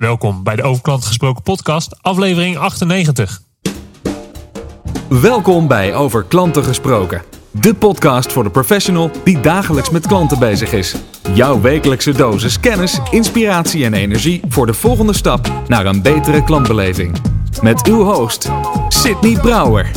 Welkom bij de Over Klanten Gesproken podcast, aflevering 98. Welkom bij Over Klanten Gesproken. De podcast voor de professional die dagelijks met klanten bezig is. Jouw wekelijkse dosis kennis, inspiratie en energie voor de volgende stap naar een betere klantbeleving. Met uw host, Sydney Brouwer.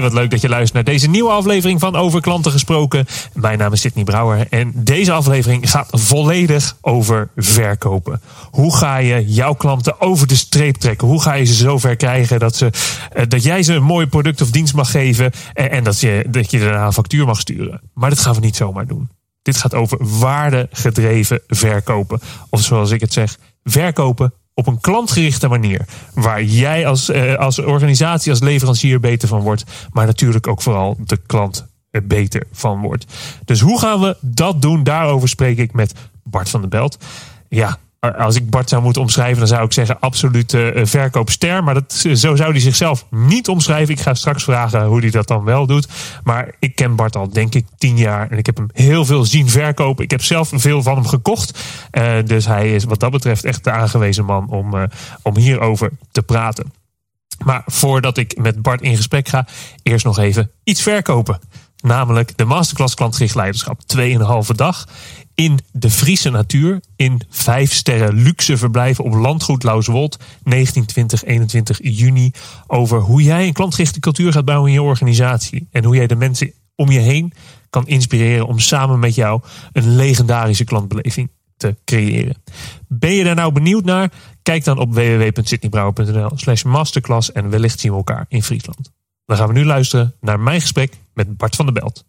Hey, wat leuk dat je luistert naar deze nieuwe aflevering van Over Klanten Gesproken. Mijn naam is Sidney Brouwer en deze aflevering gaat volledig over verkopen. Hoe ga je jouw klanten over de streep trekken? Hoe ga je ze zover krijgen dat, ze, eh, dat jij ze een mooi product of dienst mag geven en, en dat, je, dat je daarna een factuur mag sturen? Maar dat gaan we niet zomaar doen. Dit gaat over waardegedreven verkopen. Of zoals ik het zeg, verkopen op een klantgerichte manier. Waar jij als, eh, als organisatie, als leverancier beter van wordt. Maar natuurlijk ook vooral de klant er beter van wordt. Dus hoe gaan we dat doen? Daarover spreek ik met Bart van der Belt. Ja, als ik Bart zou moeten omschrijven, dan zou ik zeggen absolute uh, verkoopster. Maar dat, zo zou hij zichzelf niet omschrijven. Ik ga straks vragen hoe hij dat dan wel doet. Maar ik ken Bart al, denk ik, tien jaar. En ik heb hem heel veel zien verkopen. Ik heb zelf veel van hem gekocht. Uh, dus hij is wat dat betreft echt de aangewezen man om, uh, om hierover te praten. Maar voordat ik met Bart in gesprek ga, eerst nog even iets verkopen. Namelijk de Masterclass Klantgericht Leiderschap. 2,5 dag in de Friese natuur. In vijf sterren luxe verblijven op landgoed Lauswold. 19, 20, 21 juni. Over hoe jij een klantgerichte cultuur gaat bouwen in je organisatie. En hoe jij de mensen om je heen kan inspireren om samen met jou een legendarische klantbeleving te creëren. Ben je daar nou benieuwd naar? Kijk dan op www.sydneybrouwer.nl slash masterclass en wellicht zien we elkaar in Friesland. Dan gaan we nu luisteren naar mijn gesprek met Bart van der Belt.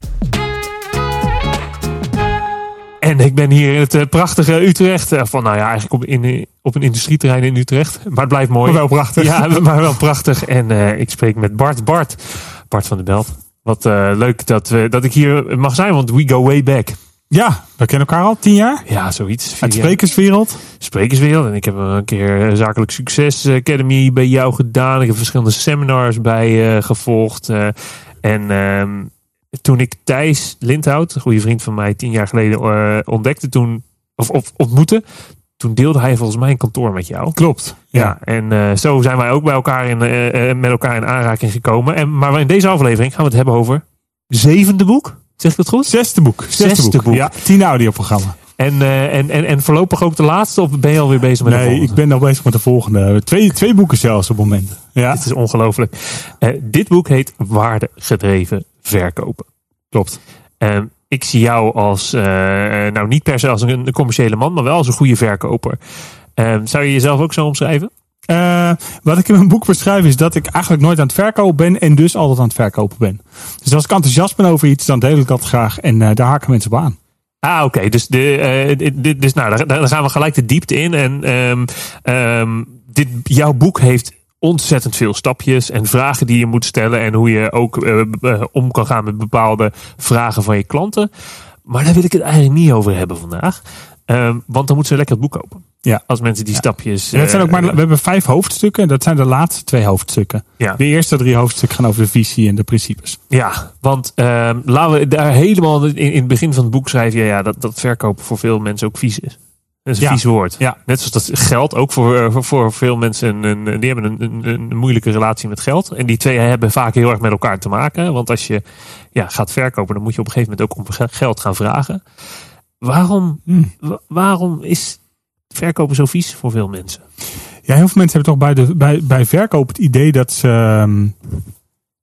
En ik ben hier in het prachtige Utrecht. Van nou ja, eigenlijk op, in, op een industrieterrein in Utrecht. Maar het blijft mooi. Maar wel prachtig. Ja, maar wel prachtig. En uh, ik spreek met Bart. Bart, Bart van der Belt. Wat uh, leuk dat, we, dat ik hier mag zijn, want we go way back. Ja, we kennen elkaar al tien jaar. Ja, zoiets. Uit sprekerswereld. Sprekerswereld. En ik heb een keer Zakelijk Succes Academy bij jou gedaan. Ik heb verschillende seminars bij uh, gevolgd. Uh, en uh, toen ik Thijs Lindhout, een goede vriend van mij, tien jaar geleden ontdekte, toen, of, of ontmoette, toen deelde hij volgens mij een kantoor met jou. Klopt. Ja, ja en uh, zo zijn wij ook bij elkaar in, uh, met elkaar in aanraking gekomen. En, maar in deze aflevering gaan we het hebben over zevende boek. Zeg ik dat goed? Zesde boek. Zesde, Zesde boek. boek. Ja, tien audioprogramma. En, uh, en, en, en voorlopig ook de laatste? Of ben je alweer bezig met nee, de volgende? ik ben al bezig met de volgende. Twee, twee boeken zelfs op het moment. Ja. Het is ongelooflijk. Uh, dit boek heet Waardegedreven Verkopen. Klopt. Uh, ik zie jou als, nou niet per se als een commerciële man, maar wel als een goede verkoper. zou je jezelf ook zo omschrijven? Uh, wat ik in mijn boek beschrijf is dat ik eigenlijk nooit aan het verkopen ben en dus altijd aan het verkopen ben. Dus als ik enthousiast ben over iets, dan deel ik dat graag en uh, daar haken mensen op aan. Ah, oké. Dus, de, dit, dus nou, daar, gaan we gelijk de diepte in. En um, um, dit, jouw boek heeft ontzettend veel stapjes en vragen die je moet stellen. En hoe je ook om kan gaan met bepaalde vragen van je klanten. Maar daar wil ik het eigenlijk niet over hebben vandaag. Um, want dan moeten ze lekker het boek kopen. Ja. Als mensen die ja. stapjes. Dat zijn ook maar, we hebben vijf hoofdstukken. Dat zijn de laatste twee hoofdstukken. Ja. De eerste drie hoofdstukken gaan over de visie en de principes. Ja, want uh, laten we daar helemaal in, in het begin van het boek schrijven. Ja, ja dat, dat verkopen voor veel mensen ook vies is. Dat is een ja. vies woord. Ja. Net zoals dat geld ook voor, voor, voor veel mensen. Een, een, die hebben een, een, een, moeilijke relatie met geld. En die twee hebben vaak heel erg met elkaar te maken. Want als je ja, gaat verkopen, dan moet je op een gegeven moment ook om geld gaan vragen. Waarom, hmm. waarom is verkopen zo vies voor veel mensen? Ja, heel veel mensen hebben toch bij, de, bij, bij verkoop het idee dat ze, um,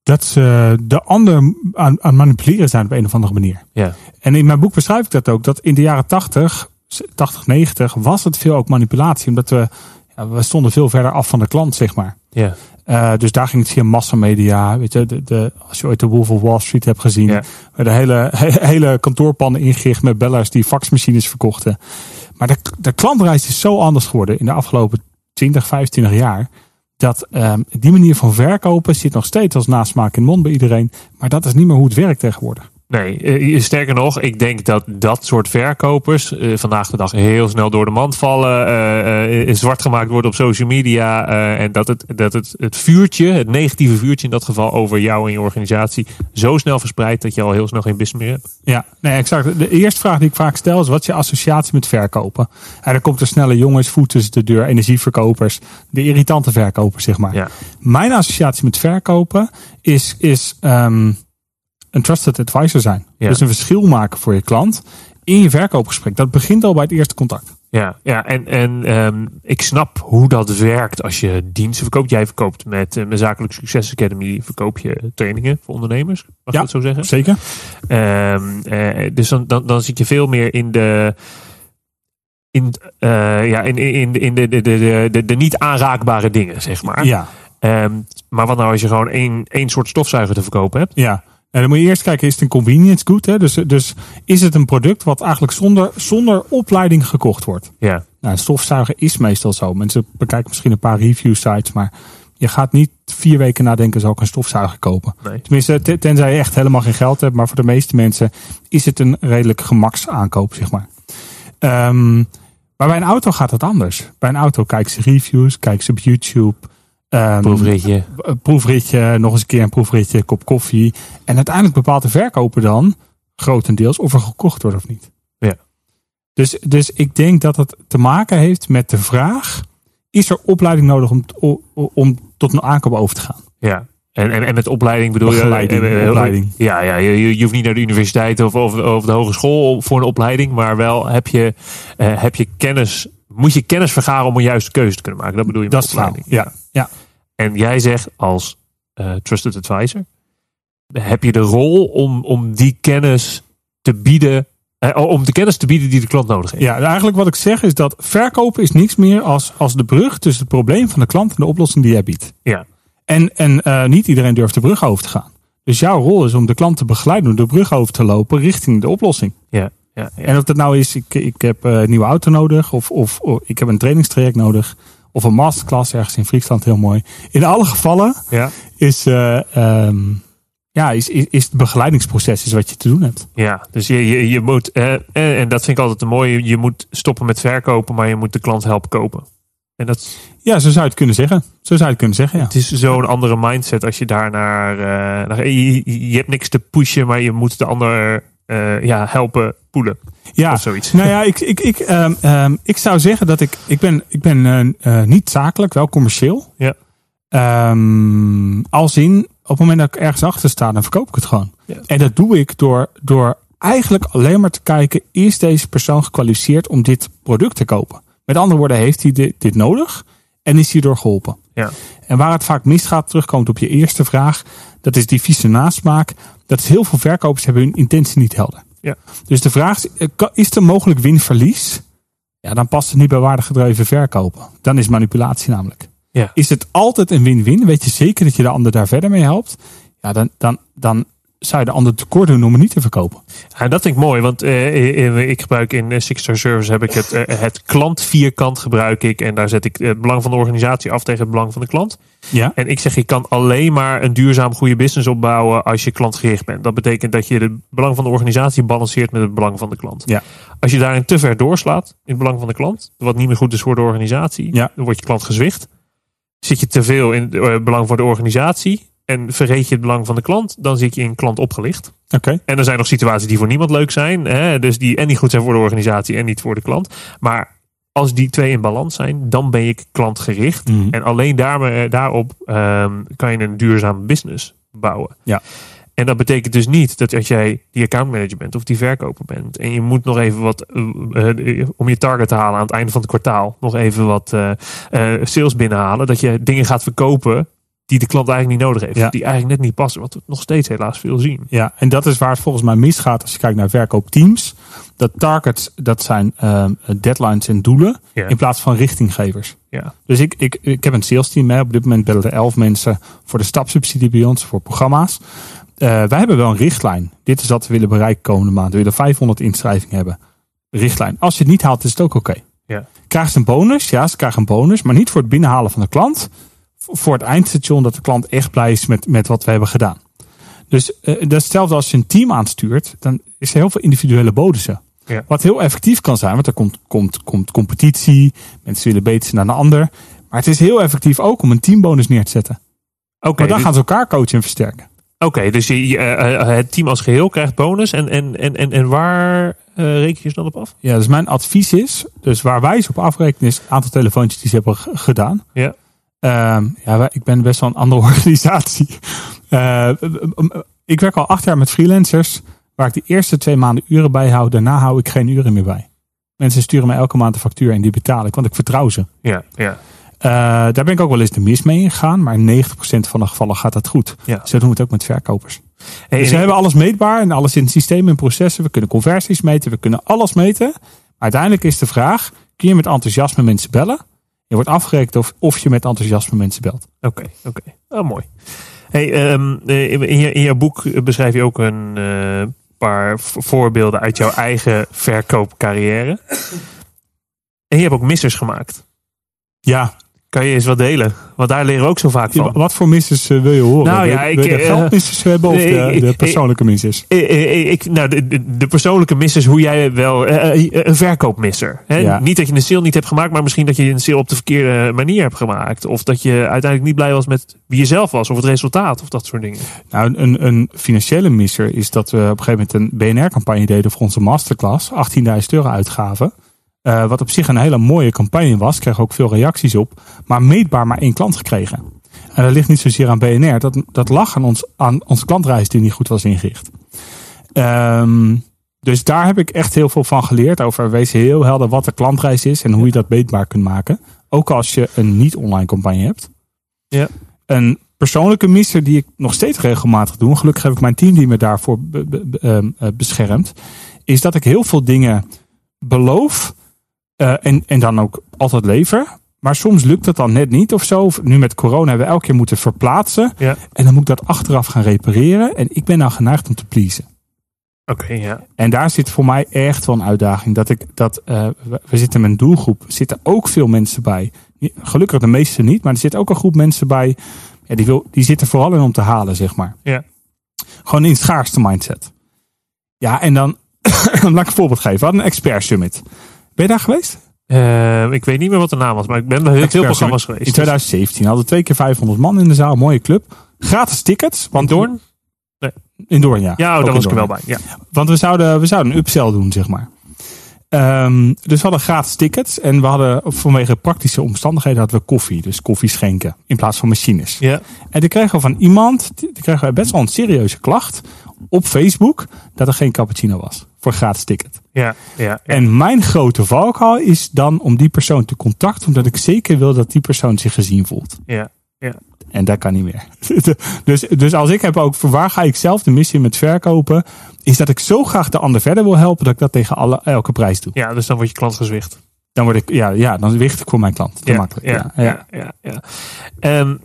dat ze de ander aan, aan manipuleren zijn op een of andere manier. Ja. En in mijn boek beschrijf ik dat ook. Dat in de jaren 80, 80, 90 was het veel ook manipulatie. Omdat we, ja, we stonden veel verder af van de klant, zeg maar. Ja. Uh, dus daar ging het via massamedia. Weet je, de, de, als je ooit de Wolf of Wall Street hebt gezien. Ja. De hele, he, hele kantoorpannen ingericht met bellers die faxmachines verkochten. Maar de, de klantreis is zo anders geworden in de afgelopen 20, 25 jaar. Dat um, die manier van verkopen zit nog steeds als nasmaak in mond bij iedereen. Maar dat is niet meer hoe het werkt tegenwoordig. Nee, eh, sterker nog, ik denk dat dat soort verkopers eh, vandaag de dag heel snel door de mand vallen, eh, eh, zwart gemaakt worden op social media eh, en dat, het, dat het, het vuurtje, het negatieve vuurtje in dat geval over jou en je organisatie zo snel verspreidt dat je al heel snel geen business meer hebt. Ja, nee, exact. De eerste vraag die ik vaak stel is: wat is je associatie met verkopen? En dan komt er snelle jongens, voet tussen de deur, energieverkopers, de irritante verkopers, zeg maar. Ja. Mijn associatie met verkopen is, is ehm, een trusted advisor zijn. Ja. Dus een verschil maken voor je klant in je verkoopgesprek. Dat begint al bij het eerste contact. Ja, ja en, en ehm, ik snap hoe dat werkt als je diensten verkoopt. Jij verkoopt met uh, mijn Zakelijk Succes Academy verkoop je trainingen voor ondernemers. Mag Ja. ik dat zo zeggen? Zeker? Ehm, eh, dus dan, dan, dan zit je veel meer in de. In, eh, ja, in, in, in de, de, de, de, de niet aanraakbare dingen, zeg maar. Ja. Ehm, maar wat nou als je gewoon één, één soort stofzuiger te verkopen hebt? Ja. En dan moet je eerst kijken, is het een convenience good? Hè? Dus, dus is het een product wat eigenlijk zonder, zonder opleiding gekocht wordt? Ja, Nou, een stofzuiger is meestal zo. Mensen bekijken misschien een paar review sites, maar je gaat niet vier weken nadenken, zal ik een stofzuiger kopen? nee. Tenminste, te- tenzij je echt helemaal geen geld hebt. Maar voor de meeste mensen is het een redelijk gemaksaankoop, zeg maar. Ehm, maar bij een auto gaat het anders. Bij een auto kijken ze reviews, kijken ze op YouTube. Ehm, Proefritje. een proefritje, nog eens een keer een proefritje, kop koffie. En uiteindelijk bepaalt de verkoper dan grotendeels of er gekocht wordt of niet. Ja. Dus, dus ik denk dat het te maken heeft met de vraag: is er opleiding nodig om, om, tot een aankoop over te gaan? Ja. En, en, en met opleiding bedoel je... Begeleiding, eh, eh, opleiding. Ja, ja je, je- je hoeft niet naar de universiteit of, of, of de hogeschool voor een opleiding. Maar wel heb je, eh, heb je kennis... Moet je kennis vergaren om een juiste keuze te kunnen maken. Dat bedoel je Dat met is opleiding. verhaal. Ja, ja. En jij zegt als eh, trusted advisor, heb je de rol om, om die kennis te bieden, eh, om de kennis te bieden die de klant nodig heeft. Ja, eigenlijk wat ik zeg is dat verkopen is niks meer als, als de brug tussen het probleem van de klant en de oplossing die hij biedt. Ja, En, en eh, niet iedereen durft de brug over te gaan. Dus jouw rol is om de klant te begeleiden om de brug over te lopen richting de oplossing. ja, ja. ja. En of dat nou is, ik, ik heb eh, een nieuwe auto nodig, of, of, of ik heb een trainingstraject nodig, of een masterclass ergens in Friesland, heel mooi. In alle gevallen ja. is, eh, ehm, ja, is, is, is het begeleidingsproces is wat je te doen hebt. Ja, dus je, je, je moet, eh, en dat vind ik altijd een mooie, je moet stoppen met verkopen, maar je moet de klant helpen kopen. En dat Ja, zo zou je het kunnen zeggen. Zo zou je het kunnen zeggen, ja. het is zo'n andere mindset als je daar naar, naar je, je hebt niks te pushen, maar je moet de ander eh, ja, helpen poelen Ja, of zoiets. Nou ja, ik, ik, ik, ehm, ehm, ik zou zeggen dat ik, ik ben, ik ben eh, eh, niet zakelijk, wel commercieel. Ja. Als in, op het moment dat ik ergens achter sta, dan verkoop ik het gewoon. Ja. En dat doe ik door, door eigenlijk alleen maar te kijken, is deze persoon gekwalificeerd om dit product te kopen? Met andere woorden, heeft hij dit, dit nodig en is hij door geholpen? Ja. En waar het vaak misgaat, terugkomt op je eerste vraag, dat is die vieze nasmaak. Dat is heel veel verkopers hebben hun intentie niet helder. Ja. Dus de vraag is, eh, is er mogelijk winverlies? Ja, dan past het niet bij waardegedreven verkopen. Dan is manipulatie namelijk. Ja. Is het altijd een win-win? Weet je zeker dat je de ander daar verder mee helpt? Ja, dan, dan, dan zou je de ander tekort doen om het niet te verkopen. Ja, dat vind ik mooi, want eh, eh, ik gebruik in eh, Six Star Service heb ik het, eh, het klantvierkant gebruik ik en daar zet ik het belang van de organisatie af tegen het belang van de klant. Ja. En ik zeg, je kan alleen maar een duurzaam goede business opbouwen als je klantgericht bent. Dat betekent dat je het belang van de organisatie balanceert met het belang van de klant. Ja. Als je daarin te ver doorslaat in het belang van de klant, wat niet meer goed is voor de organisatie, Ja. dan wordt je klant gezwicht. Zit je te veel in het eh, belang voor de organisatie en vergeet je het belang van de klant, dan zit je in klant opgelicht. Oké. En er zijn nog situaties die voor niemand leuk zijn. Hè? Dus die en niet goed zijn voor de organisatie en niet voor de klant. Maar als die twee in balans zijn, dan ben je klantgericht. Mhm. En alleen daar, daarop ehm, kan je een duurzaam business bouwen. Ja. En dat betekent dus niet dat als jij die accountmanager bent of die verkoper bent. En je moet nog even wat, eh, eh, om je target te halen aan het einde van het kwartaal. Nog even wat eh, eh, sales binnenhalen. Dat je dingen gaat verkopen die de klant eigenlijk niet nodig heeft. Ja. Die eigenlijk net niet passen. Wat we nog steeds helaas veel zien. Ja, en dat is waar het volgens mij misgaat als je kijkt naar verkoopteams. Dat targets, dat zijn ehm, deadlines en doelen Ja. in plaats van richtinggevers. Ja. Dus ik, ik, ik heb een sales team. Hè. Op dit moment bellen er elf mensen voor de stapsubsidie bij ons, voor programma's. Eh, wij hebben wel een richtlijn. Dit is wat we willen bereiken komende maand. We willen 500 inschrijvingen hebben. Richtlijn. Als je het niet haalt, is het ook oké. Ja. Krijgen ze een bonus? Ja, ze krijgen een bonus. Maar niet voor het binnenhalen van de klant. Voor het eindstation dat de klant echt blij is met, met wat we hebben gedaan. Dus eh, dat is hetzelfde als je een team aanstuurt, dan is er heel veel individuele bonussen. Ja. Wat heel effectief kan zijn, want er komt, komt, komt competitie, mensen willen beter zijn dan de ander. Maar het is heel effectief ook om een teambonus neer te zetten. Oké, dan dus- gaan ze elkaar coachen en versterken. Oké, dus je, je, eh, eh, het team als geheel krijgt bonus. En, en, en, en, en waar eh, reken je ze dan op af? Ja, dus mijn advies is, dus waar wij ze op afrekenen, is het aantal telefoontjes die ze hebben gedaan. Ja. Ehm, ja, ik ben best wel een andere organisatie. Eh, ik werk al acht jaar met freelancers, waar ik de eerste twee maanden uren bij hou. Daarna hou ik geen uren meer bij. Mensen sturen mij elke maand een factuur en die betaal ik, want ik vertrouw ze. Ja, ja. Eh, daar ben ik ook wel eens de mis mee gegaan, maar 90% van de gevallen gaat dat goed. Ja. Zo doen we het ook met verkopers. Dus en- we hebben alles meetbaar en alles in het systeem en processen. We kunnen conversies meten, we kunnen alles meten. Maar uiteindelijk is de vraag, kun je met enthousiasme mensen bellen? Je wordt afgerekend of, of je met enthousiasme mensen belt. Oké, oké. Oh, mooi. Hey, ehm, eh, in, je, in jouw boek beschrijf je ook een eh, paar voorbeelden uit jouw eigen verkoopcarrière. En je hebt ook missers gemaakt. Ja, Kan je eens wat delen? Want daar leren we ook zo vaak van. wat voor missers eh, wil je horen? Nou ja, ik, wil je de eh, hebben of nee, de, persoonlijke eh, Ik, nou, de, persoonlijke missers, hoe jij wel. eh, een verkoopmisser. Hè? Ja. Niet dat je een sale niet hebt gemaakt, maar misschien dat je een sale op de verkeerde manier hebt gemaakt. Of dat je uiteindelijk niet blij was met wie je zelf was, of het resultaat, of dat soort dingen. Nou, een, een financiële misser is dat we op een gegeven moment een BNR-campagne deden voor onze masterclass. 18.000 euro uitgaven. Eh, wat op zich een hele mooie campagne was. Kregen ook veel reacties op. Maar meetbaar maar één klant gekregen. En dat ligt niet zozeer aan BNR. Dat, dat lag aan, ons, aan onze klantreis die niet goed was ingericht. Ehm, dus daar heb ik echt heel veel van geleerd. Over wees heel helder wat de klantreis is. En hoe je dat meetbaar kunt maken. Ook als je een niet-online campagne hebt. Ja. Een persoonlijke misser die ik nog steeds regelmatig doe. Gelukkig heb ik mijn team die me daarvoor be- be- be- ehm, eh, beschermt. Is dat ik heel veel dingen beloof. Eh, en, en dan ook altijd lever. Maar soms lukt het dan net niet of zo. Nu met corona hebben we elke keer moeten verplaatsen. Ja. En dan moet ik dat achteraf gaan repareren. En ik ben nou geneigd om te pleasen. Oké, ja. En daar zit voor mij echt wel een uitdaging. Dat ik dat eh, we, zitten met een doelgroep. Er zitten ook veel mensen bij. Gelukkig de meeste niet, maar er zit ook een groep mensen bij. Ja, die, wil, die zitten vooral in om te halen, zeg maar. Ja. Gewoon in het schaarste mindset. Ja, en dan laat ik een voorbeeld geven. We hadden een expert summit. Ben je daar geweest? Eh, ik weet niet meer wat de naam was, maar ik ben bij heel veel programma's geweest. In 2017 hadden we twee keer 500 man in de zaal. Mooie club. Gratis tickets. Want Doorn? In Doorn, ja. Ja, oh, daar in was ik er wel bij. Ja. Want we zouden, we zouden een upsell doen, zeg maar. Ehm, dus we hadden gratis tickets. En we hadden vanwege praktische omstandigheden hadden we koffie. Dus koffie schenken. In plaats van machines. Ja. En toen kregen we van iemand, die kregen we best wel een serieuze klacht. Op Facebook. Dat er geen cappuccino was. Voor gratis ticket. Ja, ja, ja. En mijn grote valkuil is dan om die persoon te contacten. Omdat ik zeker wil dat die persoon zich gezien voelt. ja. En dat kan niet meer. dus, dus als ik heb ook voor waar ga ik zelf de missie met verkopen. Is dat ik zo graag de ander verder wil helpen. Dat ik dat tegen alle, elke prijs doe. ja, dus dan wordt je klant gezwicht. Dan word ik, ja, ja, dan wicht ik voor mijn klant. Te makkelijk. Ja, ja, ja. ja. Ehm,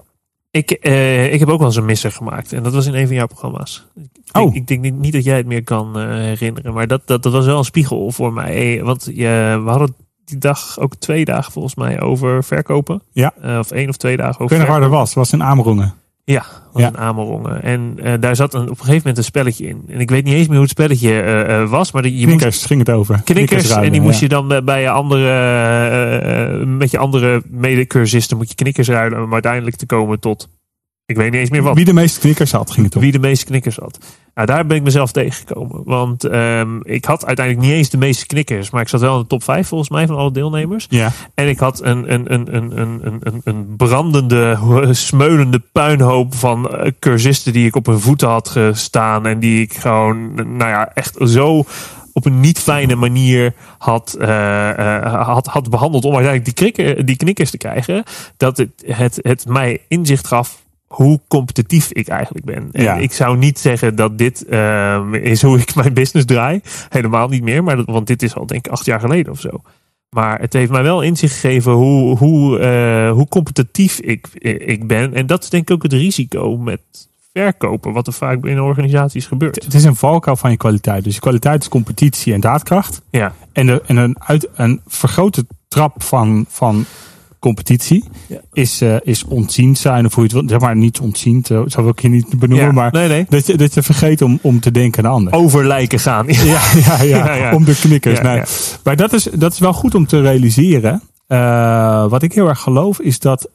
ik, eh, ik heb ook wel eens een misser gemaakt. En dat was in een van jouw programma's. Ik Oh. ik denk niet, niet dat jij het meer kan eh, herinneren. Maar dat, dat, dat was wel een spiegel voor mij. Eh, Want je, we hadden die dag ook twee dagen volgens mij over verkopen. Ja. Of één of twee dagen Ik over weet nog waar dat was. Was in Amerongen. Ja, was Ja. in Amerongen. En eh, daar zat een, op een gegeven moment een spelletje in. En ik weet niet eens meer hoe het spelletje eh, eh, was. Maar de- je moest Knikkers ging het over. knikkers. ruilen, en die moest ja. je dan bij- je andere, met je andere medecursisten moet je knikkers ruilen. Om uiteindelijk te komen tot, ik weet niet eens meer wat. Wie de meeste knikkers had, ging het om. Wie de meeste knikkers had. Nou, daar ben ik mezelf tegengekomen. Want ehm, ik had uiteindelijk niet eens de meeste knikkers. Maar ik zat wel in de top 5 volgens mij van alle deelnemers. Ja. En ik had een, een, een, een, een, een- een, brandende, smeulende puinhoop van eh, cursisten die ik op hun voeten had gestaan. En die ik gewoon, nou ja, echt zo op een niet fijne manier had, eh, eh, had, had behandeld om uiteindelijk die, krikken, die knikkers te krijgen. Dat het, het, het mij inzicht gaf hoe competitief ik eigenlijk ben. En Ja. ik zou niet zeggen dat dit ehm, is hoe ik mijn business draai. Helemaal niet meer. Maar dat, want dit is al denk ik acht jaar geleden of zo. Maar het heeft mij wel inzicht gegeven hoe, hoe, eh, hoe competitief ik, ik ben. En dat is denk ik ook het risico met verkopen. Wat er vaak binnen organisaties gebeurt. Het is een valkuil van je kwaliteit. Dus je kwaliteit is competitie en daadkracht. Ja, En, de, en een, uit, een vergrote trap van, van competitie Ja. is, eh, is ontzien zijn. Of hoe je het wil, zeg maar niet ontzien, zo zou ik je niet benoemen. Ja, Maar nee, nee. Dat, je, dat je vergeet om, om te denken aan de ander. Over lijken gaan. Ja, ja, ja, om de knikkers. Nee. Maar dat is, dat is wel goed om te realiseren. Eh, wat ik heel erg geloof is dat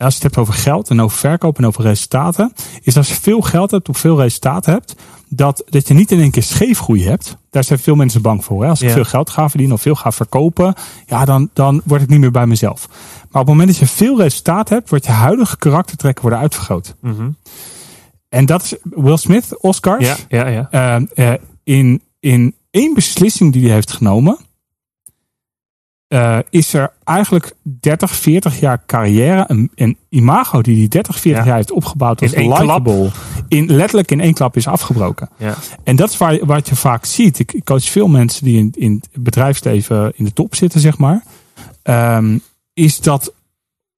ehm, als je het hebt over geld en over verkoop en over resultaten, is als je veel geld hebt of veel resultaten hebt, dat, dat je niet in één keer scheefgroei hebt. Daar zijn veel mensen bang voor. Hè? Als ik Ja. veel geld ga verdienen of veel ga verkopen, ja, dan, dan word ik niet meer bij mezelf. Maar op het moment dat je veel resultaat hebt, wordt je huidige karaktertrekken worden uitvergroot. Mhm. En dat is Will Smith, Oscars. Ja, ja, ja. Eh, eh, in, in één beslissing die hij heeft genomen, eh, is er eigenlijk 30, 40 jaar carrière, een, een imago die hij 30, 40 Ja. jaar heeft opgebouwd als In één klap. in, letterlijk in één klap is afgebroken. ja. En dat is waar, wat je vaak ziet. Ik, ik coach veel mensen die in, in het bedrijfsleven in de top zitten, zeg maar. Ehm, is dat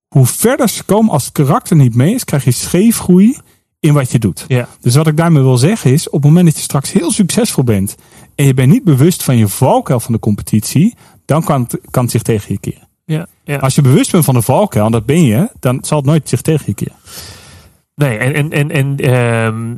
hoe verder ze komen als het karakter niet mee is, krijg je scheefgroei in wat je doet. Ja. Dus wat ik daarmee wil zeggen is, op het moment dat je straks heel succesvol bent en je bent niet bewust van je valkuil van de competitie, dan kan het, kan het zich tegen je keren. Ja, ja. Als je bewust bent van de valkuil, en dat ben je, dan zal het nooit zich tegen je keren. Nee, en, en, en, en ehm,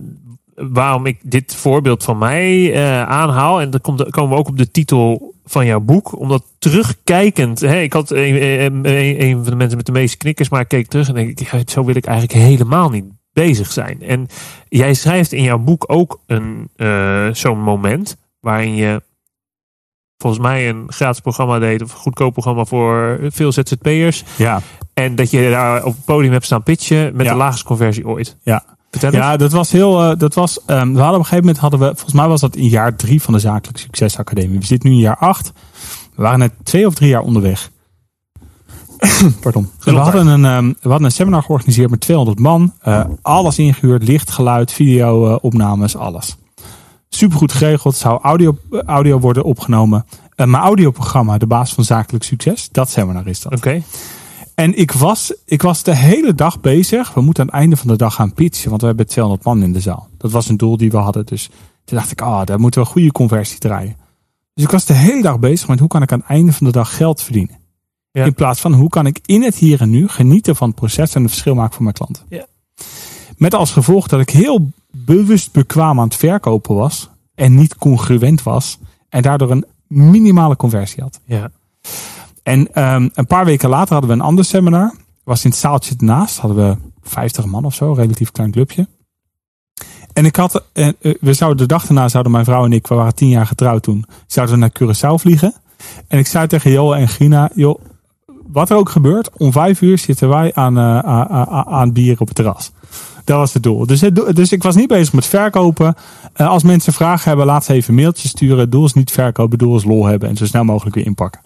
waarom ik dit voorbeeld van mij eh, aanhaal, en dan komen we ook op de titel van jouw boek, omdat terugkijkend, hè, ik had een, een, een- een van de mensen met de meeste knikkers, maar ik keek terug en denk ik, ja, zo wil ik eigenlijk helemaal niet bezig zijn. En jij schrijft in jouw boek ook een eh, zo'n moment waarin je volgens mij een gratis programma deed, of een goedkoop programma voor veel ZZP'ers. Ja, En dat je daar op het podium hebt staan pitchen met Ja. de laagste conversie ooit. ja. Ja, dat was heel. eh, dat was, ehm, we hadden op een gegeven moment hadden we, volgens mij was dat in jaar drie van de Zakelijk Succesacademie. We zitten nu in jaar acht. We waren net twee of drie jaar onderweg. Pardon. We hadden, een, ehm, we hadden een seminar georganiseerd met 200 man. Eh, alles ingehuurd, licht, geluid, video, eh, opnames, alles. Supergoed geregeld. Zou audio, audio worden opgenomen. Eh, mijn audioprogramma, de baas van Zakelijk Succes, dat seminar is dat. Oké. En ik was, ik was de hele dag bezig. We moeten aan het einde van de dag gaan pitchen. Want we hebben 200 man in de zaal. Dat was een doel die we hadden. Dus toen dacht ik, ah, daar moeten we een goede conversie draaien. Dus ik was de hele dag bezig met hoe kan ik aan het einde van de dag geld verdienen. Ja. In plaats van hoe kan ik in het hier en nu genieten van het proces en een verschil maken voor mijn klanten. Ja. Met als gevolg dat ik heel bewust bekwaam aan het verkopen was. En niet congruent was. En daardoor een minimale conversie had. Ja. En ehm, een paar weken later hadden we een ander seminar. Was in het zaaltje ernaast. Hadden we 50 man of zo. Een relatief klein clubje. En ik had, eh, eh, we zouden de dag daarna zouden mijn vrouw en ik, we waren tien jaar getrouwd toen, zouden we naar Curaçao vliegen. En ik zei tegen Joel en Gina, joh, wat er ook gebeurt, om vijf uur zitten wij aan, eh, aan bier op het terras. Dat was het doel. Dus, het, dus ik was niet bezig met verkopen. Eh, als mensen vragen hebben, laat ze even een mailtje sturen. Het doel is niet verkopen, het doel is lol hebben en zo snel mogelijk weer inpakken.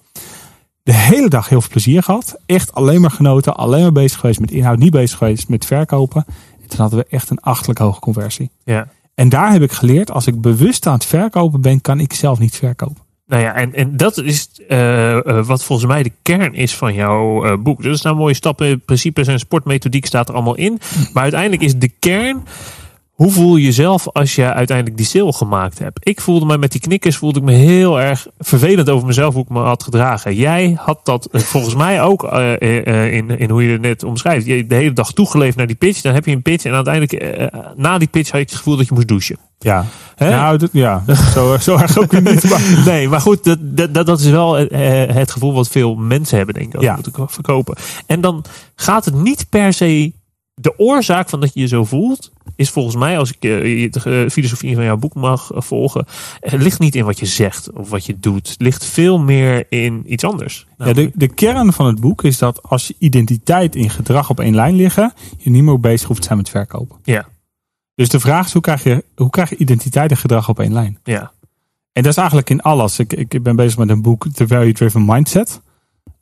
De hele dag heel veel plezier gehad. Echt alleen maar genoten. Alleen maar bezig geweest met inhoud. Niet bezig geweest met verkopen. En toen hadden we echt een achtelijk hoge conversie. ja. En daar heb ik geleerd, als ik bewust aan het verkopen ben, kan ik zelf niet verkopen. Nou ja, en, en dat is eh, eh, wat volgens mij de kern is van jouw eh, boek. Is nou mooie stappen, principes en sportmethodiek staat er allemaal in. Maar uiteindelijk is de kern. Hoe voel je jezelf als je uiteindelijk die sale gemaakt hebt? Ik voelde me met die knikkers voelde ik me heel erg vervelend over mezelf hoe ik me had gedragen. Jij had dat eh, volgens mij ook eh, eh, in, in hoe je het net omschrijft. Je de hele dag toegeleefd naar die pitch. Dan heb je een pitch en uiteindelijk na die pitch had je het gevoel dat je moest douchen. Ja, Hè? nou, dat, ja. zo, zo erg ook niet. Maar, Nee, maar goed, dat, dat, dat- is wel het gevoel wat veel mensen hebben, denk ik, als Ja. moeten verkopen. En dan gaat het niet per se. De oorzaak van dat je je zo voelt, is volgens mij, als ik eh, de eh, filosofie van jouw boek mag eh, volgen, ligt niet in wat je zegt of wat je doet. Het ligt veel meer in iets anders. ja, de, de kern van het boek is dat als je identiteit en gedrag op één lijn liggen, je niet meer bezig hoeft te zijn met verkopen. ja, Dus de vraag is, hoe krijg je, hoe krijg je identiteit en gedrag op één lijn? ja, En dat is eigenlijk in alles. Ik, ik ben bezig met een boek, The Value Driven Mindset.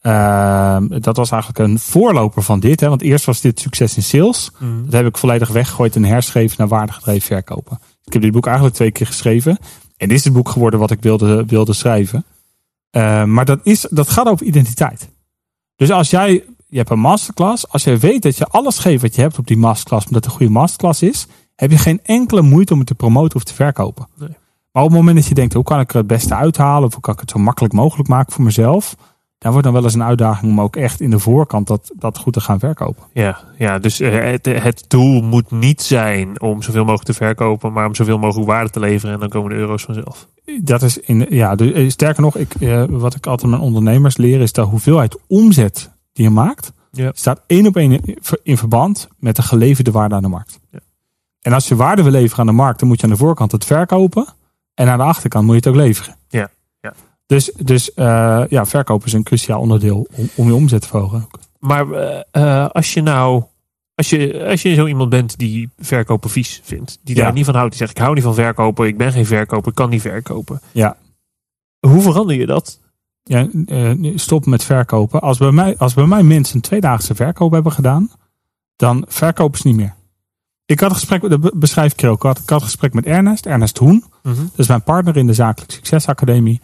Ehm, dat was eigenlijk een voorloper van dit. Hè? Want eerst was dit succes in sales. Mhm. Dat heb ik volledig weggegooid en herschreven naar waardegedreven verkopen. Ik heb dit boek eigenlijk twee keer geschreven. En dit is het boek geworden wat ik wilde, wilde schrijven. Eh, maar dat, is, dat gaat over identiteit. Dus als jij, je hebt een masterclass. Als jij weet dat je alles geeft wat je hebt op die masterclass. Omdat het een goede masterclass is. Heb je geen enkele moeite om het te promoten of te verkopen. Nee. Maar op het moment dat je denkt, hoe kan ik er het beste uithalen? Of hoe kan ik het zo makkelijk mogelijk maken voor mezelf? Daar wordt dan wel eens een uitdaging om ook echt in de voorkant dat, dat goed te gaan verkopen. Ja, ja dus eh, het, het doel moet niet zijn om zoveel mogelijk te verkopen, maar om zoveel mogelijk waarde te leveren en dan komen de euro's vanzelf. Dat is in, ja, dus, eh, sterker nog, ik, eh, wat ik altijd mijn ondernemers leer is de hoeveelheid omzet die je maakt, Ja. staat één op één in- verband met de geleverde waarde aan de markt. Ja. En als je waarde wil leveren aan de markt, dan moet je aan de voorkant het verkopen en aan de achterkant moet je het ook leveren. Ja. Dus, dus eh, ja, verkopen is een cruciaal onderdeel om, om je omzet te verhogen. Maar eh, eh, als je nou, als je, als je zo iemand bent die verkopen vies vindt, die Ja. daar niet van houdt, die zegt ik hou niet van verkopen, ik ben geen verkoper, ik kan niet verkopen. Ja. Hoe verander je dat? Ja, stop met verkopen. Als bij, mij, als bij mij mensen een tweedaagse verkoop hebben gedaan, dan verkopen ze niet meer. Ik had een gesprek, dat beschrijf ik ook. Ik had, ik had een gesprek met Ernest, Ernest Hoen. Dat is mijn partner in de Zakelijk Succesacademie.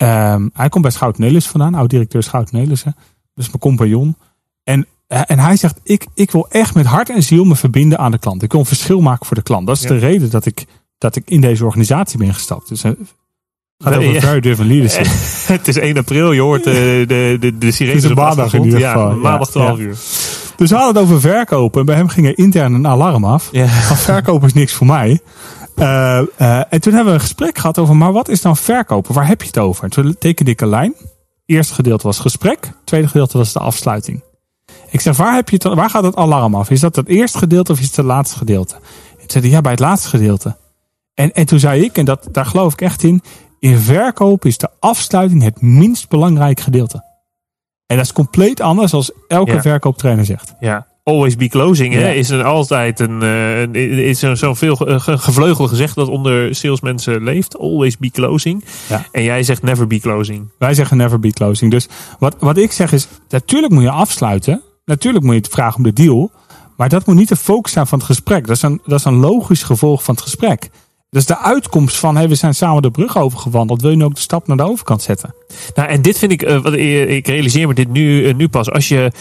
Ehm, hij komt bij Schout Nelis vandaan, oud-directeur Schout Nelissen. Dus mijn compagnon. En, eh, en hij zegt, ik, ik wil echt met hart en ziel me verbinden aan de klant. Ik wil een verschil maken voor de klant. Dat is Ja. de reden dat ik, dat ik in deze organisatie ben gestapt. Dus het gaat over Ja. very driven leadership. Het is 1 april, je hoort de, de, de, de sirenes Het is een op maandag in ieder geval, ja. maandag 12 Ja. uur. Dus we hadden het over verkopen. En bij hem ging er intern een alarm af. Ja. Van verkopen is niks voor mij. Eh, eh, en toen hebben we een gesprek gehad over, maar wat is dan verkopen? Waar heb je het over? En toen tekende ik een lijn. Eerste gedeelte was gesprek. Tweede gedeelte was de afsluiting. Ik zeg, waar, heb je het, waar gaat het alarm af? Is dat het eerste gedeelte of is het het laatste gedeelte? En toen zei hij, ja, bij het laatste gedeelte. En, en toen zei ik, en dat, daar geloof ik echt in, in verkoop is de afsluiting het minst belangrijk gedeelte. En dat is compleet anders als elke Ja. verkooptrainer zegt. Ja. Always be closing hè, is een, altijd een, eh, een- is zo'n zo veel ge- ge- gevleugeld gezegd dat onder salesmensen leeft. Always be closing. Ja. En jij zegt never be closing. Wij zeggen never be closing. Dus wat, wat ik zeg is, natuurlijk moet je afsluiten. Natuurlijk moet je het vragen om de deal. Maar dat moet niet de focus zijn van het gesprek. Dat is een, dat is een logisch gevolg van het gesprek. Dus de uitkomst van, hey, we zijn samen de brug overgewandeld. Wil je nu ook de stap naar de overkant zetten? Nou, en dit vind ik, eh, wat, eh, ik realiseer me dit nu, eh, nu pas. Als je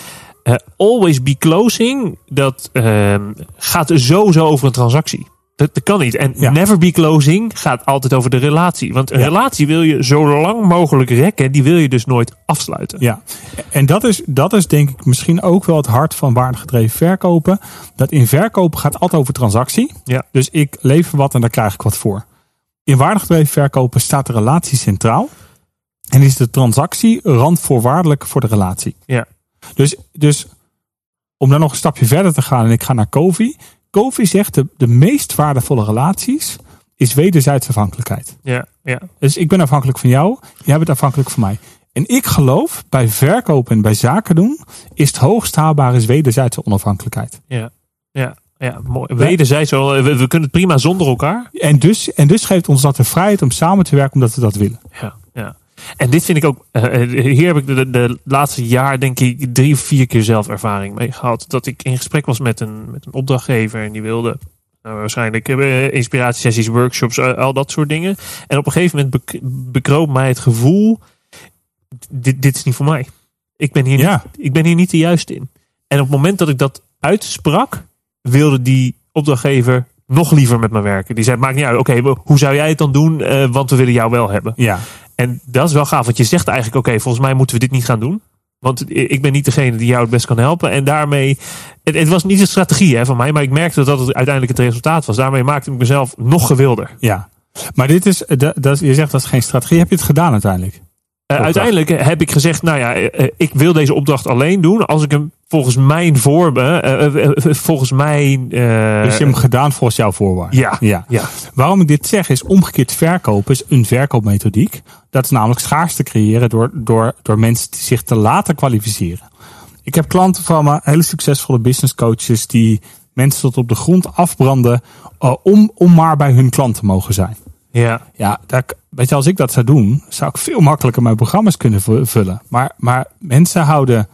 eh, always be closing, dat ehm, gaat sowieso over een transactie. Dat, dat kan niet. En Ja. never be closing gaat altijd over de relatie. Want een Ja. relatie wil je zo lang mogelijk rekken. Die wil je dus nooit afsluiten. Ja, en dat is, dat is denk ik misschien ook wel het hart van waardegedreven verkopen. Dat in verkopen gaat altijd over transactie. Ja. Dus ik lever wat en daar krijg ik wat voor. In waardegedreven verkopen staat de relatie centraal. En is de transactie randvoorwaardelijk voor de relatie. Ja. Dus, dus om dan nog een stapje verder te gaan en ik ga naar Covey. Covey zegt de, de meest waardevolle relaties is wederzijdse afhankelijkheid. Ja, ja. Dus ik ben afhankelijk van jou, jij bent afhankelijk van mij. En ik geloof bij verkopen en bij zaken doen is het hoogst haalbaar is wederzijdse onafhankelijkheid. Ja, ja, ja mooi. Wederzijds, we, we kunnen het prima zonder elkaar. En dus, en dus geeft ons dat de vrijheid om samen te werken omdat we dat willen. Ja. En dit vind ik ook, eh, eh, hier heb ik de, de laatste jaar denk ik drie of vier keer zelf ervaring mee gehad. Dat ik in gesprek was met een, met een opdrachtgever en die wilde nou, waarschijnlijk eh, inspiratiesessies, workshops, al dat soort dingen. En op een gegeven moment bek bekroop mij het gevoel, dit, dit is niet voor mij. Ik ben, hier Ja. niet, ik ben hier niet de juiste in. En op het moment dat ik dat uitsprak, wilde die opdrachtgever nog liever met me werken. Die zei, maakt niet uit, oké, hoe zou jij het dan doen? Eh, want we willen jou wel hebben. Ja, En dat is wel gaaf, want je zegt eigenlijk: oké, volgens mij moeten we dit niet gaan doen. Want ik ben niet degene die jou het best kan helpen. En daarmee, het, het was niet een strategie hè, van mij, maar ik merkte dat het uiteindelijk het resultaat was. Daarmee maakte ik mezelf nog gewilder. ja. Maar dit is, dat, dat, je zegt dat is geen strategie. Heb je het gedaan uiteindelijk? Eh, uiteindelijk heb ik gezegd: nou ja, eh, eh, ik wil deze opdracht alleen doen als ik hem volgens mijn vormen, eh, eh, eh, volgens mijn. eh, Dus je hebt hem gedaan volgens jouw voorwaarden. ja, ja. ja, Waarom ik dit zeg is omgekeerd verkopen is een verkoopmethodiek. Dat is namelijk schaarste creëren door, door, door mensen zich te laten kwalificeren. Ik heb klanten van me, hele succesvolle business coaches die mensen tot op de grond afbranden om, om maar bij hun klant te mogen zijn. ja, Ja, daar, weet je, als ik dat zou doen, zou ik veel makkelijker mijn programma's kunnen vu- vullen. Maar, maar mensen houden,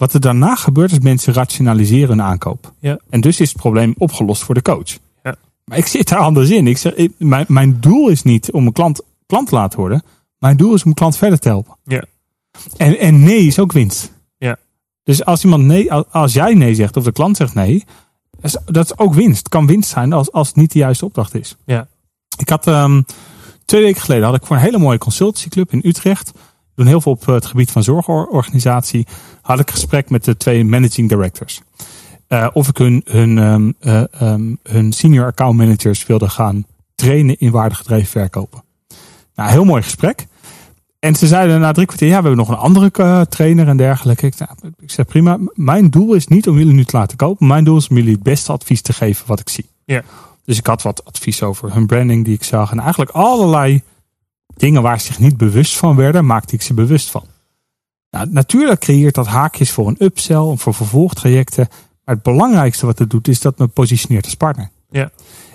wat er daarna gebeurt is mensen rationaliseren hun aankoop. Ja. En dus is het probleem opgelost voor de coach. Ja. Maar ik zit daar anders in. Ik zeg, ik- mijn, mijn doel is niet om een klant klant te laten worden. Mijn doel is om een klant verder te helpen. Ja. En, en nee is ook winst. Ja. Dus als iemand nee, als- jij nee zegt of de klant zegt nee, dat is, dat is ook winst. Het kan winst zijn als, als het niet de juiste opdracht is. ja, Ik had ehm, twee weken geleden had ik voor een hele mooie consultancyclub in Utrecht. Doen heel veel op het gebied van zorgorganisatie. Had ik gesprek met de twee managing directors. Uh, of ik hun, hun, um, uh, um, hun senior account managers wilde gaan trainen in waardegedreven verkopen. Nou, heel mooi gesprek. En ze zeiden na drie kwartier, ja, we hebben nog een andere uh, trainer en dergelijke. Ik, nou, ik zei prima, mijn doel is niet om jullie nu te laten kopen. Mijn doel is om jullie het beste advies te geven wat ik zie. Ja. Dus ik had wat advies over hun branding die ik zag. En eigenlijk allerlei dingen waar ze zich niet bewust van werden, maakte ik ze bewust van. Nou, natuurlijk creëert dat haakjes voor een upsell voor vervolgtrajecten. Maar het belangrijkste wat het doet, is dat me positioneert als partner. Ja.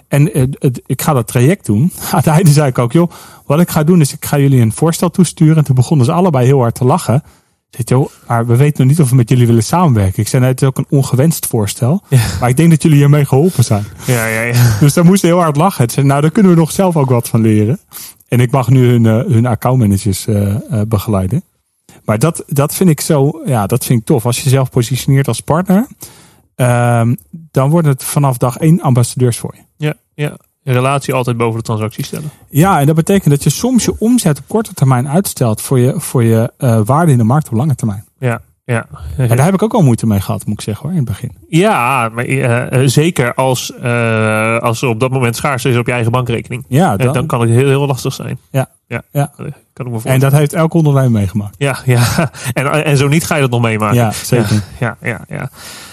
En het, het, ik ga dat traject doen. Aan het einde zei ik ook, joh, wat ik ga doen is, ik ga jullie een voorstel toesturen. En toen begonnen ze allebei heel hard te lachen. Zit joh, maar we weten nog niet of we met jullie willen samenwerken. Ik zei, nee, het is ook een ongewenst voorstel. Ja. Maar ik denk dat jullie hiermee geholpen zijn. Ja, ja, ja. Dus daar moesten heel hard lachen. Zei, nou, daar kunnen we nog zelf ook wat van leren. En ik mag nu hun, uh, hun accountmanagers uh, uh, begeleiden. Maar dat, dat vind ik zo, ja, dat vind ik tof. Als je jezelf positioneert als partner, um, dan worden het vanaf dag één ambassadeurs voor je. Ja, ja. Een relatie altijd boven de transactie stellen. Ja, en dat betekent dat je soms je omzet op korte termijn uitstelt voor je, voor je uh, waarde in de markt op lange termijn. Ja, ja. En daar heb ik ook al moeite mee gehad, moet ik zeggen hoor, in het begin. Ja, maar uh, zeker als, uh, als er op dat moment schaars is op je eigen bankrekening. Ja, dan, dan kan het heel, heel lastig zijn. Ja, ja. ja. Kan ik me en dat heeft elk ondernemer meegemaakt. Ja, ja. En, en zo niet ga je dat nog meemaken. Ja, zeker. Ja, ja, ja.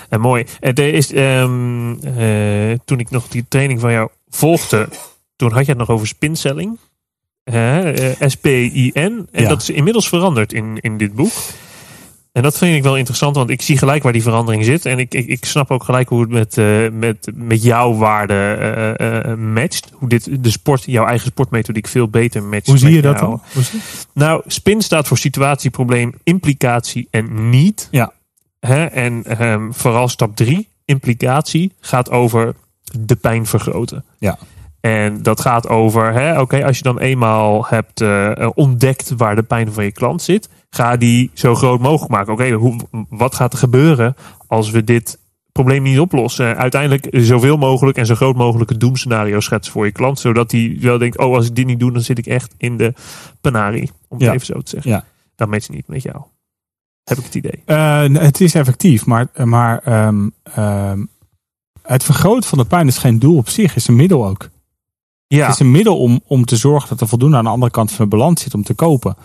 En mooi. Er is, um, uh, toen ik nog die training van jou volgde, toen had je het nog over spinselling. Uh, S-P-I-N. En Ja. dat is inmiddels veranderd in, in dit boek. En dat vind ik wel interessant, want ik zie gelijk waar die verandering zit. En ik, ik, ik snap ook gelijk hoe het met, uh, met, met jouw waarde uh, matcht. Hoe dit de sport, jouw eigen sportmethodiek veel beter matcht. Hoe zie je dat dan? Nou, spin staat voor situatie, probleem, implicatie en niet. Ja. Hè? En ehm, vooral stap drie, implicatie, gaat over de pijn vergroten. Ja. En dat gaat over, oké, als je dan eenmaal hebt ontdekt waar de pijn van je klant zit, ga die zo groot mogelijk maken. Oké, hoe wat gaat er gebeuren als we dit probleem niet oplossen? Uiteindelijk zoveel mogelijk en zo groot mogelijke doemscenario schetsen voor je klant, zodat hij wel denkt, oh, als ik dit niet doe, dan zit ik echt in de penarie, om het Ja. even zo te zeggen. Ja. Dat matcht niet met jou. Heb ik het idee. Uh, het is effectief, maar, maar um, um, het vergroten van de pijn is geen doel op zich, is een middel ook. Ja. Het is een middel om, om te zorgen dat er voldoende aan de andere kant van de balans zit om te kopen.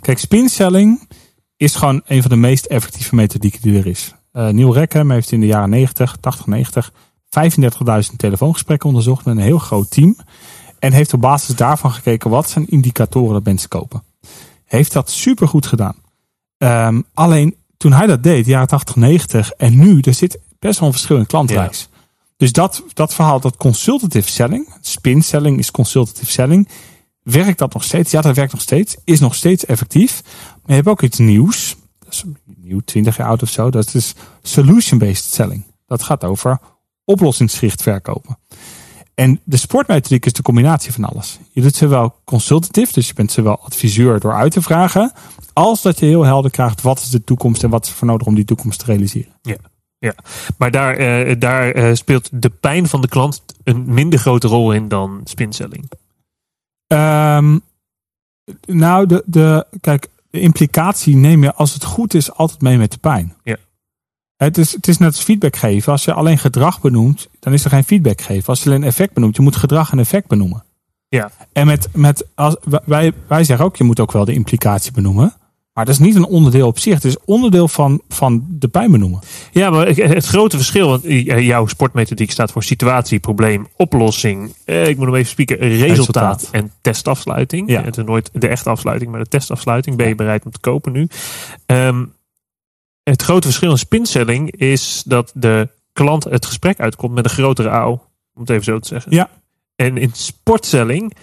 Kijk, spinselling is gewoon een van de meest effectieve methodieken die er is. Uh, Neil Rackham heeft in de jaren 90, 80, 90 35.000 telefoongesprekken onderzocht met een heel groot team. En heeft op basis daarvan gekeken wat zijn indicatoren dat mensen kopen. Heeft dat supergoed gedaan. Um, alleen toen hij dat deed, jaren 80, 90 en nu, er zit best wel een verschil in klantreis. Ja. Dus dat, dat verhaal, dat consultative selling, spin selling is consultative selling. Werkt dat nog steeds? Ja, dat werkt nog steeds. Is nog steeds effectief. Maar je hebt ook iets nieuws. Dat is nieuw, 20 jaar oud of zo. Dat is solution-based selling. Dat gaat over oplossingsgericht verkopen. En de sportmethodiek is de combinatie van alles. Je doet zowel consultative, dus je bent zowel adviseur door uit te vragen, als dat je heel helder krijgt wat is de toekomst en wat is er voor nodig om die toekomst te realiseren. Ja. Ja, maar daar, uh, daar uh, speelt de pijn van de klant een minder grote rol in dan spinselling. Um, nou, de, de, kijk, de implicatie neem je als het goed is altijd mee met de pijn. Ja. Het is, het is net als feedback geven. Als je alleen gedrag benoemt, dan is er geen feedback geven. Als je alleen effect benoemt, je moet gedrag en effect benoemen. Ja. En met, met als, wij, wij zeggen ook, je moet ook wel de implicatie benoemen. Maar dat is niet een onderdeel op zich. Het is onderdeel van, van de pijn benoemen. Ja, maar het grote verschil, want jouw sportmethodiek staat voor situatie, probleem, oplossing. Eh, ik moet hem even spieken. Resultaat, resultaat. en testafsluiting. Ja. Het is nooit de echte afsluiting, maar de testafsluiting. Ben je bereid om te kopen nu? Um, het grote verschil in spinselling is dat de klant het gesprek uitkomt met een grotere AO. Om het even zo te zeggen. Ja. En in sportselling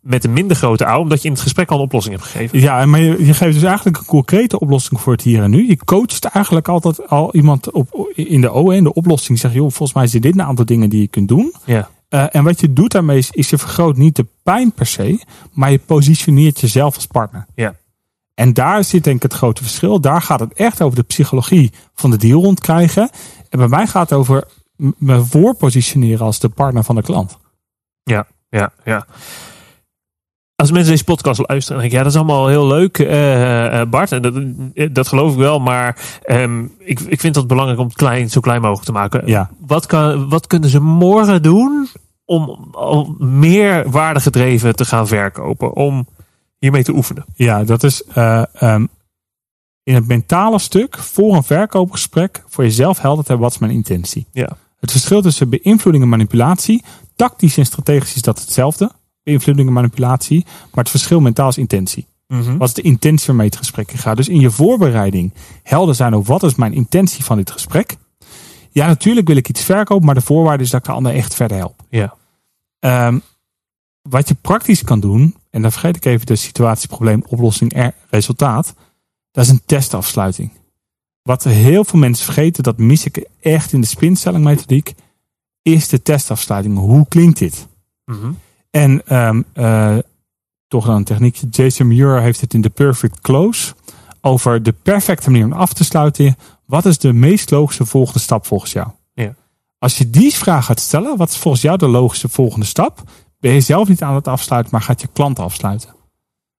met een minder grote AO, omdat je in het gesprek al een oplossing hebt gegeven. Ja, maar je, je geeft dus eigenlijk een concrete oplossing voor het hier en nu. Je coacht eigenlijk altijd al iemand op, in de O, in de oplossing. Zeg, joh, volgens mij zijn dit een aantal dingen die je kunt doen. Ja. Uh, en wat je doet daarmee is, is je vergroot niet de pijn per se, maar je positioneert jezelf als partner. Ja. En daar zit denk ik het grote verschil. Daar gaat het echt over de psychologie van de deal rondkrijgen. En bij mij gaat het over me voorpositioneren als de partner van de klant. Ja, ja, ja. Als mensen deze podcast luisteren, denk ik, ja, dat is allemaal heel leuk, uh, Bart. En dat, dat geloof ik wel. Maar um, ik, ik vind het belangrijk om het klein, zo klein mogelijk te maken. Ja. Wat, kan, wat kunnen ze morgen doen om, om meer waardegedreven te gaan verkopen? Om hiermee te oefenen? Ja, dat is uh, um, in het mentale stuk voor een verkoopgesprek voor jezelf helder te hebben wat is mijn intentie. Ja. Het verschil tussen beïnvloeding en manipulatie, tactisch en strategisch is dat hetzelfde beïnvloeding en manipulatie. Maar het verschil mentaal is intentie. Mhm. Wat is de intentie waarmee het gesprek gaat? Dus in je voorbereiding helder zijn over wat is mijn intentie van dit gesprek. Ja, natuurlijk wil ik iets verkopen, maar de voorwaarde is dat ik de ander echt verder help. Ja. Um, wat je praktisch kan doen, en dan vergeet ik even de situatie, probleem, oplossing, resultaat. Dat is een testafsluiting. Wat heel veel mensen vergeten, dat mis ik echt in de spinstelling methodiek, is de testafsluiting. Hoe klinkt dit? Mm en um, uh, toch dan een techniekje. Jason Muir heeft het in The Perfect Close over de perfecte manier om af te sluiten. Wat is de meest logische volgende stap volgens jou? Ja. Als je die vraag gaat stellen, wat is volgens jou de logische volgende stap? Ben je zelf niet aan het afsluiten, maar gaat je klant afsluiten.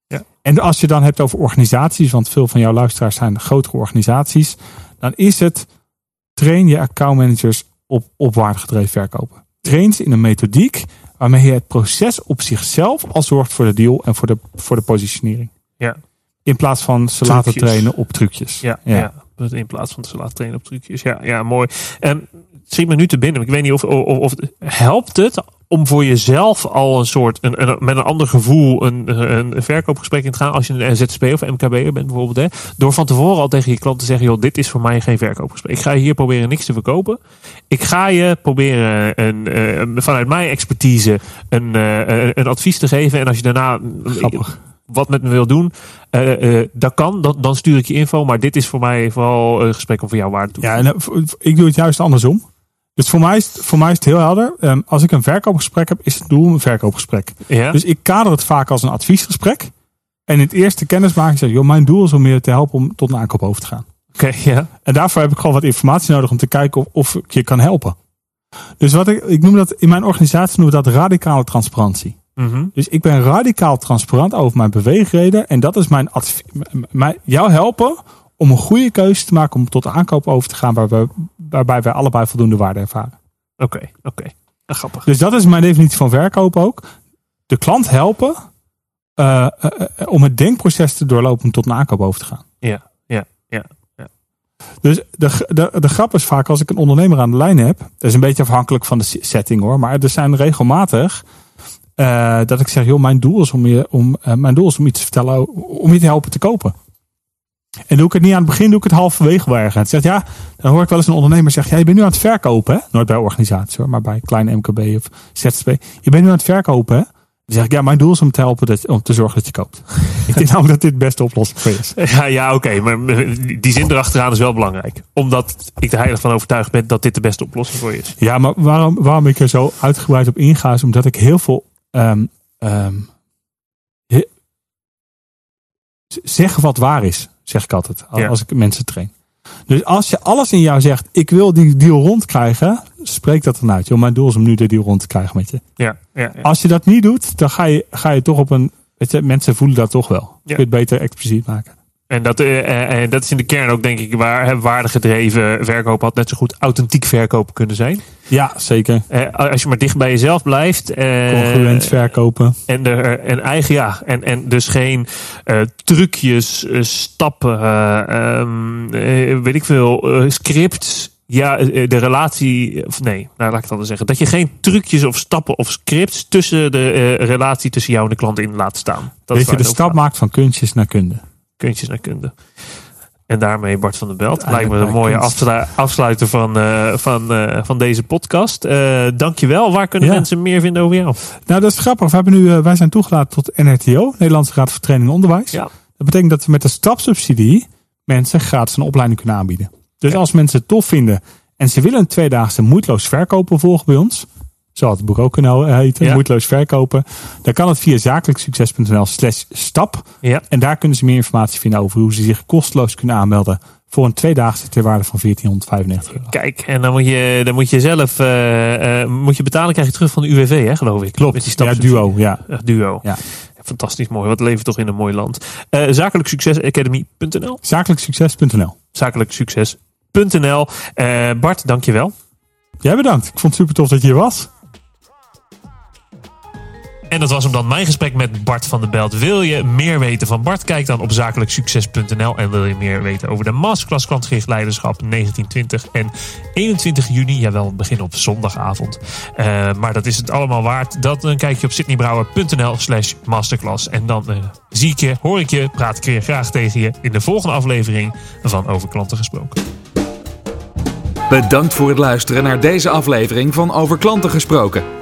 Ja. En als je dan hebt over organisaties, want veel van jouw luisteraars zijn grotere organisaties, dan is het train je accountmanagers op, op waardegedreven verkopen. Train ze in een methodiek waarmee je het proces op zichzelf al zorgt voor de deal en voor de, voor de positionering. Ja. In plaats van ze laten trainen op trucjes. Ja, ja. ja. in plaats van ze laten trainen op trucjes. Ja, ja mooi. En schiet me nu te binnen. Ik weet niet of, of, of helpt het om voor jezelf al een soort, een, een, met een ander gevoel, een, een verkoopgesprek in te gaan. Als je een ZZP of MKB'er bent bijvoorbeeld. Hè, door van tevoren al tegen je klant te zeggen, joh, dit is voor mij geen verkoopgesprek. Ik ga hier proberen niks te verkopen. Ik ga je proberen een, uh, vanuit mijn expertise een, uh, een advies te geven. En als je daarna Grappig. wat met me wil doen, uh, dat kan. Dan, dan stuur ik je info. Maar dit is voor mij vooral een gesprek om voor jou waarde toe. Ja, en ik doe het juist andersom. Dus voor mij, is, voor mij is het heel helder. Um, als ik een verkoopgesprek heb, is het doel een verkoopgesprek. Ja? Dus ik kader het vaak als een adviesgesprek. En in het eerste kennismaking zeg ik, joh, mijn doel is om je te helpen om tot een aankoop over te gaan. Oké, okay, ja. En daarvoor heb ik gewoon wat informatie nodig om te kijken of, of ik je kan helpen. Dus wat ik, ik noem dat in mijn organisatie noemen we dat radicale transparantie. Mm -hmm. Dus ik ben radicaal transparant over mijn beweegreden. En dat is mijn advies. Jou helpen om een goede keuze te maken om tot aankoop over te gaan, waar we, waarbij wij allebei voldoende waarde ervaren. Oké, okay, oké. Okay. Grappig. Dus dat is mijn definitie van verkoop ook. De klant helpen uh, uh, uh, om het denkproces te doorlopen om tot een aankoop over te gaan. Ja. Dus de, de, de grap is vaak als ik een ondernemer aan de lijn heb, dat is een beetje afhankelijk van de setting hoor, maar er zijn regelmatig uh, dat ik zeg, joh, mijn doel is om je, om, uh, mijn doel is om iets te vertellen, om je te helpen te kopen. En doe ik het niet aan het begin, doe ik het halverwege wel ergens. Zegt ja, dan hoor ik wel eens een ondernemer zeggen: ja, je bent nu aan het verkopen, hè? Nooit bij organisatie hoor, maar bij kleine MKB of ZZP. Je bent nu aan het verkopen, hè? Dan zeg ik, ja, mijn doel is om te helpen, dat, om te zorgen dat je koopt. ik denk namelijk dat dit de beste oplossing voor je is. Ja, ja oké, okay, maar die zin erachteraan is wel belangrijk. Omdat ik er heilig van overtuigd ben dat dit de beste oplossing voor je is. Ja, maar waarom, waarom ik er zo uitgebreid op inga, is omdat ik heel veel um, um, he, zeggen wat waar is zeg ik altijd, als ja. ik mensen train. Dus als je alles in jou zegt, ik wil die deal rondkrijgen, spreek dat dan uit. Joh, mijn doel is om nu de deal rond te krijgen met je. Ja, ja, ja. Als je dat niet doet, dan ga je, ga je toch op een, weet je, mensen voelen dat toch wel. Je kunt het beter expliciet maken. En dat, uh, uh, dat is in de kern ook, denk ik, waar waardegedreven verkoop had net zo goed authentiek verkopen kunnen zijn. Ja, zeker. Als je maar dicht bij jezelf blijft. Congruent verkopen. En, de, en eigen, ja. En, en dus geen trucjes, stappen, um, weet ik veel, scripts. Ja, de relatie. Of nee, nou laat ik het anders zeggen. Dat je geen trucjes of stappen of scripts tussen de relatie tussen jou en de klant in laat staan. Dat je, de stap maakt van kunstjes naar kunde kunstjes naar kunde. En daarmee Bart van der Belt. Lijkt me een mooie afslu afsluiter van, uh, van, uh, van deze podcast. Uh, dankjewel. Waar kunnen ja. mensen meer vinden over jou? Nou, dat is grappig. We hebben nu, wij zijn toegelaten tot NRTO, Nederlandse Raad voor Training en Onderwijs. Ja. Dat betekent dat we met de stapsubsidie mensen gratis een opleiding kunnen aanbieden. Dus ja. als mensen het tof vinden en ze willen een tweedaagse moeiteloos verkopen volgen bij ons, zo had het boek ook kunnen heten, ja. moeiteloos verkopen. Dan kan het via zakelijksucces.nl slash stap. Ja. En daar kunnen ze meer informatie vinden over hoe ze zich kosteloos kunnen aanmelden voor een tweedaagse ter waarde van 1495 euro. Kijk, en dan moet je, dan moet je zelf uh, uh, moet je betalen, krijg je terug van de UWV, hè, geloof ik. Klopt, Met die ja, duo, ja. duo. Ja. fantastisch mooi. Wat leven toch in een mooi land. Uh, zakelijksuccesacademy.nl Zakelijksucces.nl Zakelijksucces.nl Bart, dankjewel. Jij bedankt. Ik vond het super tof dat je hier was. En dat was hem dan mijn gesprek met Bart van der Belt. Wil je meer weten van Bart? Kijk dan op zakelijksucces.nl. En wil je meer weten over de masterclass klantgericht leiderschap 1920 en 21 juni? Jawel, het begin op zondagavond. Uh, maar dat is het allemaal waard. Dat dan kijk je op sydneybrouwer.nl slash masterclass. En dan uh, zie ik je, hoor ik je, praat ik weer graag tegen je in de volgende aflevering van Over Klanten Gesproken. Bedankt voor het luisteren naar deze aflevering van Over Klanten Gesproken.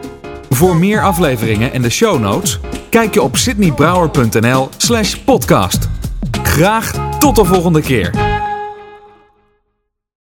Voor meer afleveringen en de show notes, kijk je op sydneybrouwer.nl slash podcast. Graag tot de volgende keer.